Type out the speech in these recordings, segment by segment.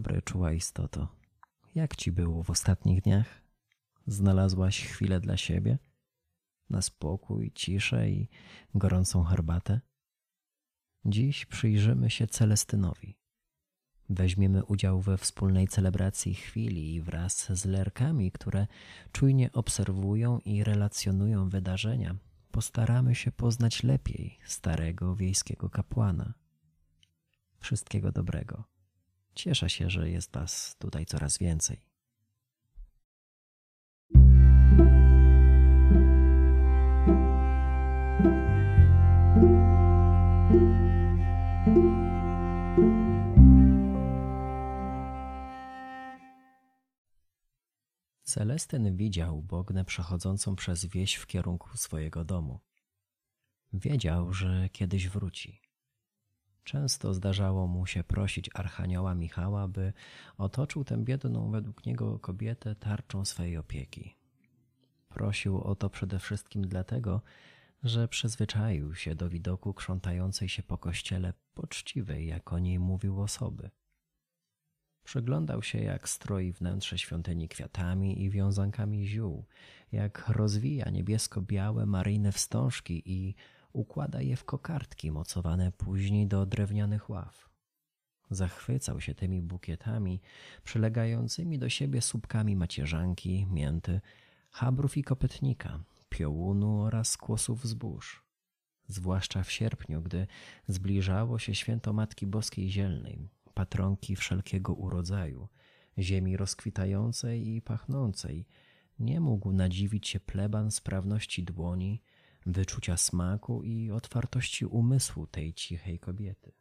dobry, czuła istoto. Jak ci było w ostatnich dniach? Znalazłaś chwilę dla siebie? Na spokój, ciszę i gorącą herbatę? Dziś przyjrzymy się Celestynowi. Weźmiemy udział we wspólnej celebracji chwili i wraz z lerkami, które czujnie obserwują i relacjonują wydarzenia, postaramy się poznać lepiej starego wiejskiego kapłana. Wszystkiego dobrego. Cieszę się, że jest Was tutaj coraz więcej. Celestyn widział Bognę przechodzącą przez wieś w kierunku swojego domu. Wiedział, że kiedyś wróci. Często zdarzało mu się prosić Archanioła Michała, by otoczył tę biedną według niego kobietę tarczą swej opieki. Prosił o to przede wszystkim dlatego, że przyzwyczaił się do widoku krzątającej się po kościele poczciwej, jak o niej mówił osoby. Przyglądał się, jak stroi wnętrze świątyni kwiatami i wiązankami ziół, jak rozwija niebiesko-białe maryjne wstążki i układa je w kokardki mocowane później do drewnianych ław. Zachwycał się tymi bukietami, przylegającymi do siebie słupkami macierzanki, mięty, chabrów i kopytnika, piołunu oraz kłosów zbóż. Zwłaszcza w sierpniu, gdy zbliżało się święto Matki Boskiej Zielnej, patronki wszelkiego urodzaju, ziemi rozkwitającej i pachnącej, nie mógł nadziwić się pleban sprawności dłoni, wyczucia smaku i otwartości umysłu tej cichej kobiety.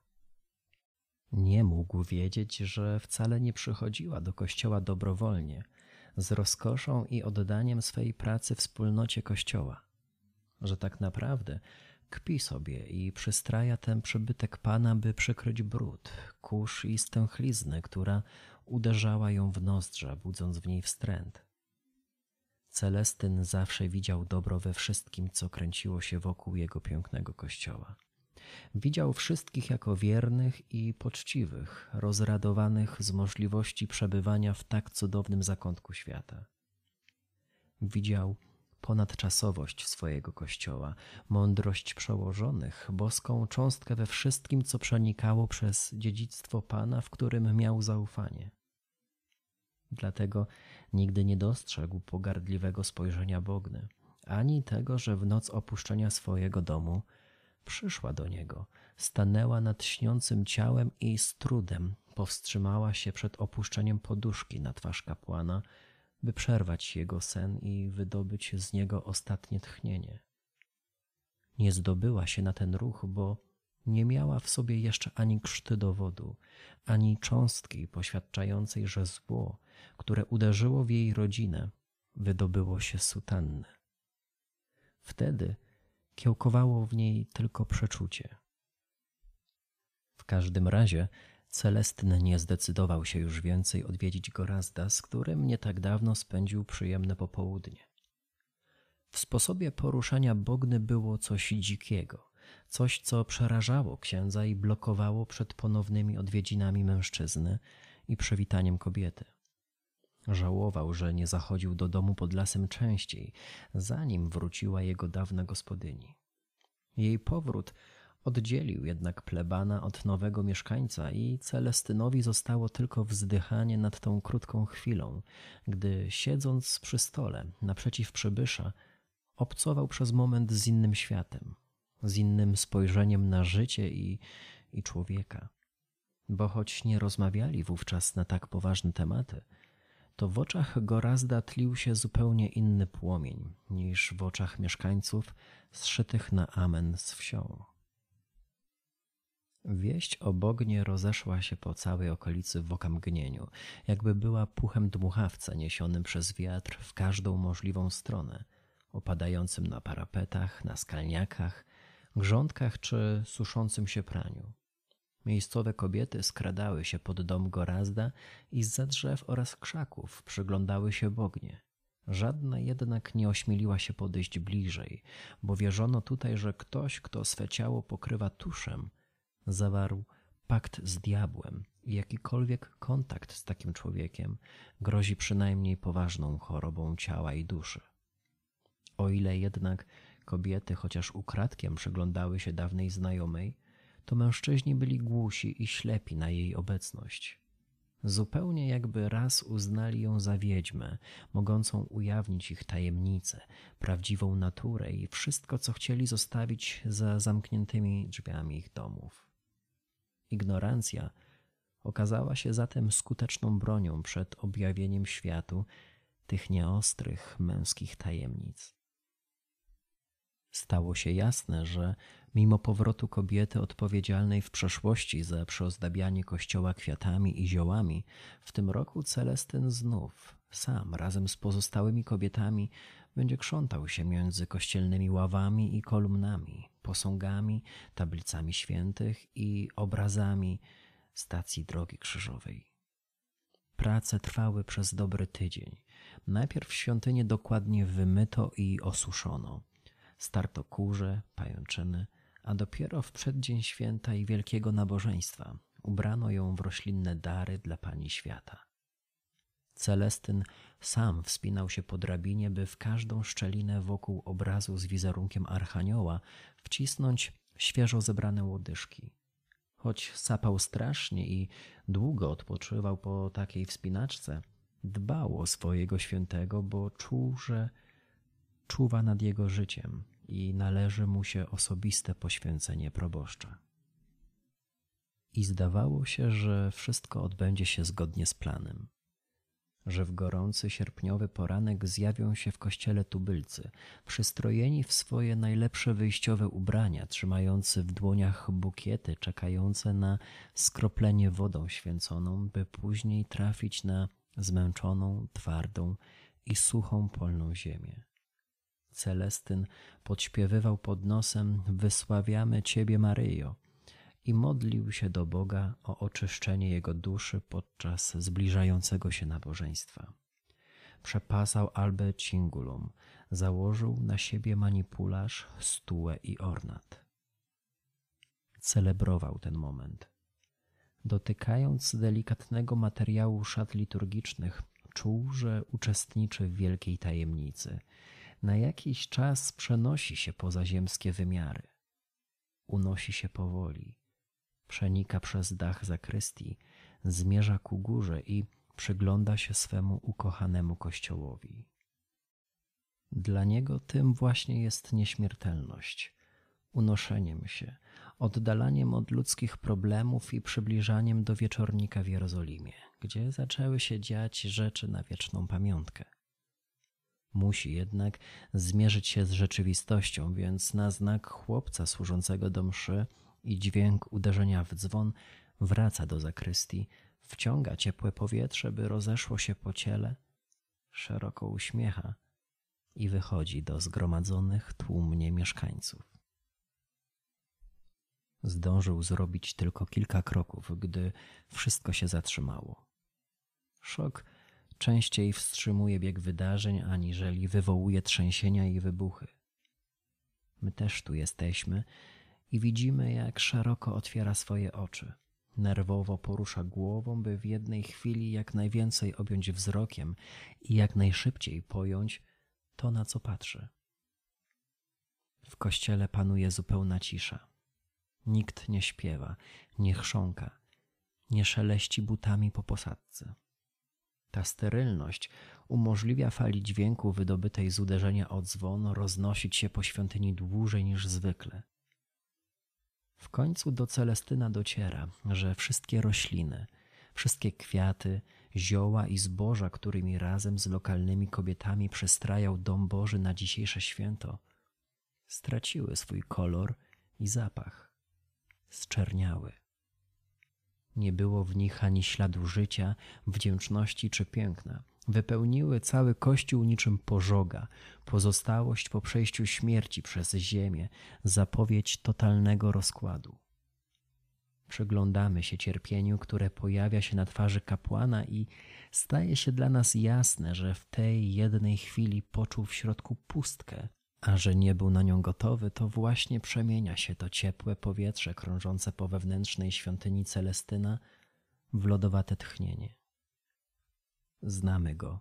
Nie mógł wiedzieć, że wcale nie przychodziła do kościoła dobrowolnie, z rozkoszą i oddaniem swej pracy wspólnocie kościoła, że tak naprawdę kpi sobie i przystraja ten przybytek Pana, by przykryć brud, kurz i stęchliznę, która uderzała ją w nozdrza, budząc w niej wstręt. Celestyn zawsze widział dobro we wszystkim, co kręciło się wokół jego pięknego kościoła. Widział wszystkich jako wiernych i poczciwych, rozradowanych z możliwości przebywania w tak cudownym zakątku świata. Widział ponadczasowość swojego kościoła, mądrość przełożonych, boską cząstkę we wszystkim, co przenikało przez dziedzictwo Pana, w którym miał zaufanie. Dlatego nigdy nie dostrzegł pogardliwego spojrzenia Bogny, ani tego, że w noc opuszczenia swojego domu przyszła do niego, stanęła nad śniącym ciałem i z trudem powstrzymała się przed opuszczeniem poduszki na twarz kapłana, by przerwać jego sen i wydobyć z niego ostatnie tchnienie. Nie zdobyła się na ten ruch, bo nie miała w sobie jeszcze ani krzty dowodu, ani cząstki poświadczającej, że zło, które uderzyło w jej rodzinę, wydobyło się sutanny. Wtedy kiełkowało w niej tylko przeczucie. W każdym razie Celestyn nie zdecydował się już więcej odwiedzić Gorazda, z którym nie tak dawno spędził przyjemne popołudnie. W sposobie poruszania Bogny było coś dzikiego, coś, co przerażało księdza i blokowało przed ponownymi odwiedzinami mężczyzny i przywitaniem kobiety. Żałował, że nie zachodził do domu pod lasem częściej, zanim wróciła jego dawna gospodyni. Jej powrót oddzielił jednak plebana od nowego mieszkańca i Celestynowi zostało tylko wzdychanie nad tą krótką chwilą, gdy siedząc przy stole naprzeciw przybysza, obcował przez moment z innym światem, z innym spojrzeniem na życie i, i człowieka. Bo choć nie rozmawiali wówczas na tak poważne tematy, to w oczach Gorazda tlił się zupełnie inny płomień niż w oczach mieszkańców zszytych na amen z wsią. Wieść o Bognie rozeszła się po całej okolicy w okamgnieniu, jakby była puchem dmuchawca niesionym przez wiatr w każdą możliwą stronę, opadającym na parapetach, na skalniakach, grządkach czy suszącym się praniu. Miejscowe kobiety skradały się pod dom Gorazda i z drzew oraz krzaków przyglądały się Bognie. Żadna jednak nie ośmieliła się podejść bliżej, bo wierzono tutaj, że ktoś, kto swe ciało pokrywa tuszem, zawarł pakt z diabłem i jakikolwiek kontakt z takim człowiekiem grozi przynajmniej poważną chorobą ciała i duszy. O ile jednak kobiety chociaż ukradkiem przyglądały się dawnej znajomej, to mężczyźni byli głusi i ślepi na jej obecność. Zupełnie jakby raz uznali ją za wiedźmę, mogącą ujawnić ich tajemnice, prawdziwą naturę i wszystko, co chcieli zostawić za zamkniętymi drzwiami ich domów. Ignorancja okazała się zatem skuteczną bronią przed objawieniem światu tych nieostrych męskich tajemnic. Stało się jasne, że mimo powrotu kobiety odpowiedzialnej w przeszłości za przyozdabianie kościoła kwiatami i ziołami, w tym roku Celestyn znów, sam razem z pozostałymi kobietami, będzie krzątał się między kościelnymi ławami i kolumnami, posągami, tablicami świętych i obrazami stacji drogi krzyżowej. Prace trwały przez dobry tydzień. Najpierw świątynię dokładnie wymyto i osuszono. Starto kurze, pajęczyny, a dopiero w przeddzień święta i wielkiego nabożeństwa ubrano ją w roślinne dary dla Pani Świata. Celestyn sam wspinał się po drabinie, by w każdą szczelinę wokół obrazu z wizerunkiem Archanioła wcisnąć świeżo zebrane łodyżki. Choć sapał strasznie i długo odpoczywał po takiej wspinaczce, dbał o swojego świętego, bo czuł, że czuwa nad jego życiem i należy mu się osobiste poświęcenie proboszcza. I zdawało się, że wszystko odbędzie się zgodnie z planem że w gorący sierpniowy poranek zjawią się w kościele tubylcy, przystrojeni w swoje najlepsze wyjściowe ubrania, trzymający w dłoniach bukiety, czekające na skroplenie wodą święconą, by później trafić na zmęczoną, twardą i suchą polną ziemię. Celestyn podśpiewywał pod nosem Wysławiamy Ciebie, Maryjo, i modlił się do Boga o oczyszczenie jego duszy podczas zbliżającego się nabożeństwa. Przepasał albę cingulum, założył na siebie manipularz, stułę i ornat. Celebrował ten moment. Dotykając delikatnego materiału szat liturgicznych, czuł, że uczestniczy w wielkiej tajemnicy. Na jakiś czas przenosi się poza ziemskie wymiary. Unosi się powoli, przenika przez dach zakrystii, zmierza ku górze i przygląda się swemu ukochanemu kościołowi. Dla niego tym właśnie jest nieśmiertelność, unoszeniem się, oddalaniem od ludzkich problemów i przybliżaniem do wieczornika w Jerozolimie, gdzie zaczęły się dziać rzeczy na wieczną pamiątkę. Musi jednak zmierzyć się z rzeczywistością, więc na znak chłopca służącego do mszy i dźwięk uderzenia w dzwon wraca do zakrystii, wciąga ciepłe powietrze, by rozeszło się po ciele, szeroko uśmiecha i wychodzi do zgromadzonych tłumnie mieszkańców. Zdążył zrobić tylko kilka kroków, gdy wszystko się zatrzymało. Szok częściej wstrzymuje bieg wydarzeń, aniżeli wywołuje trzęsienia i wybuchy. My też tu jesteśmy i widzimy, jak szeroko otwiera swoje oczy. Nerwowo porusza głową, by w jednej chwili jak najwięcej objąć wzrokiem i jak najszybciej pojąć to, na co patrzy. W kościele panuje zupełna cisza. Nikt nie śpiewa, nie chrząka, nie szeleści butami po posadzce. Ta sterylność umożliwia fali dźwięku wydobytej z uderzenia o dzwon roznosić się po świątyni dłużej niż zwykle. W końcu do Celestyna dociera, że wszystkie rośliny, wszystkie kwiaty, zioła i zboża, którymi razem z lokalnymi kobietami przestrajał dom Boży na dzisiejsze święto, straciły swój kolor i zapach, zczerniały. Nie było w nich ani śladu życia, wdzięczności czy piękna wypełniły cały Kościół niczym pożoga, pozostałość po przejściu śmierci przez ziemię, zapowiedź totalnego rozkładu. Przyglądamy się cierpieniu, które pojawia się na twarzy kapłana i staje się dla nas jasne, że w tej jednej chwili poczuł w środku pustkę, a że nie był na nią gotowy, to właśnie przemienia się to ciepłe powietrze krążące po wewnętrznej świątyni Celestyna w lodowate tchnienie. Znamy go.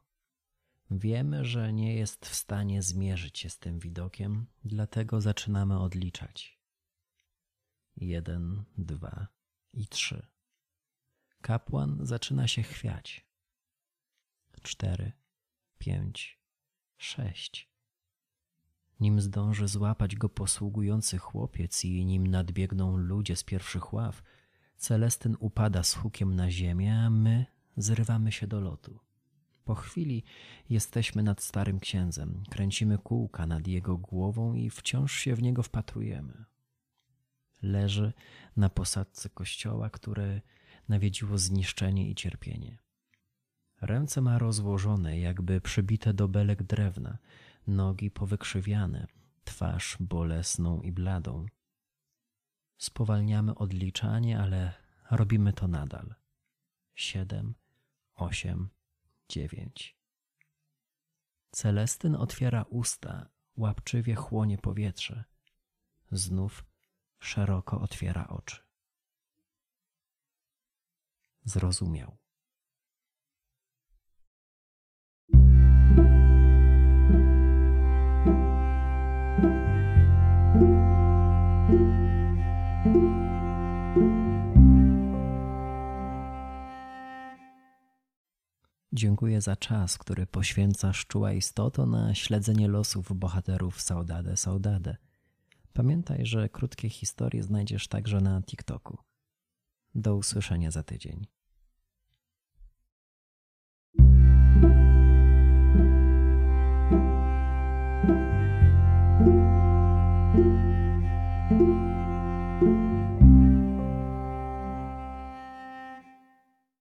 Wiemy, że nie jest w stanie zmierzyć się z tym widokiem, dlatego zaczynamy odliczać. Jeden, dwa i trzy. Kapłan zaczyna się chwiać. Cztery, pięć, sześć. Nim zdąży złapać go posługujący chłopiec i nim nadbiegną ludzie z pierwszych ław, Celestyn upada z hukiem na ziemię, a my zrywamy się do lotu. Po chwili jesteśmy nad starym księdzem, kręcimy kółka nad jego głową i wciąż się w niego wpatrujemy. Leży na posadzce kościoła, które nawiedziło zniszczenie i cierpienie. Ręce ma rozłożone, jakby przybite do belek drewna, nogi powykrzywiane, twarz bolesną i bladą. Spowalniamy odliczanie, ale robimy to nadal. Siedem, osiem, dziewięć. Celestyn otwiera usta, łapczywie chłonie powietrze. Znów szeroko otwiera oczy. Zrozumiał. Dziękuję za czas, który poświęcasz czuła istoto na śledzenie losów bohaterów Saudade Saudade. Pamiętaj, że krótkie historie znajdziesz także na TikToku. Do usłyszenia za tydzień.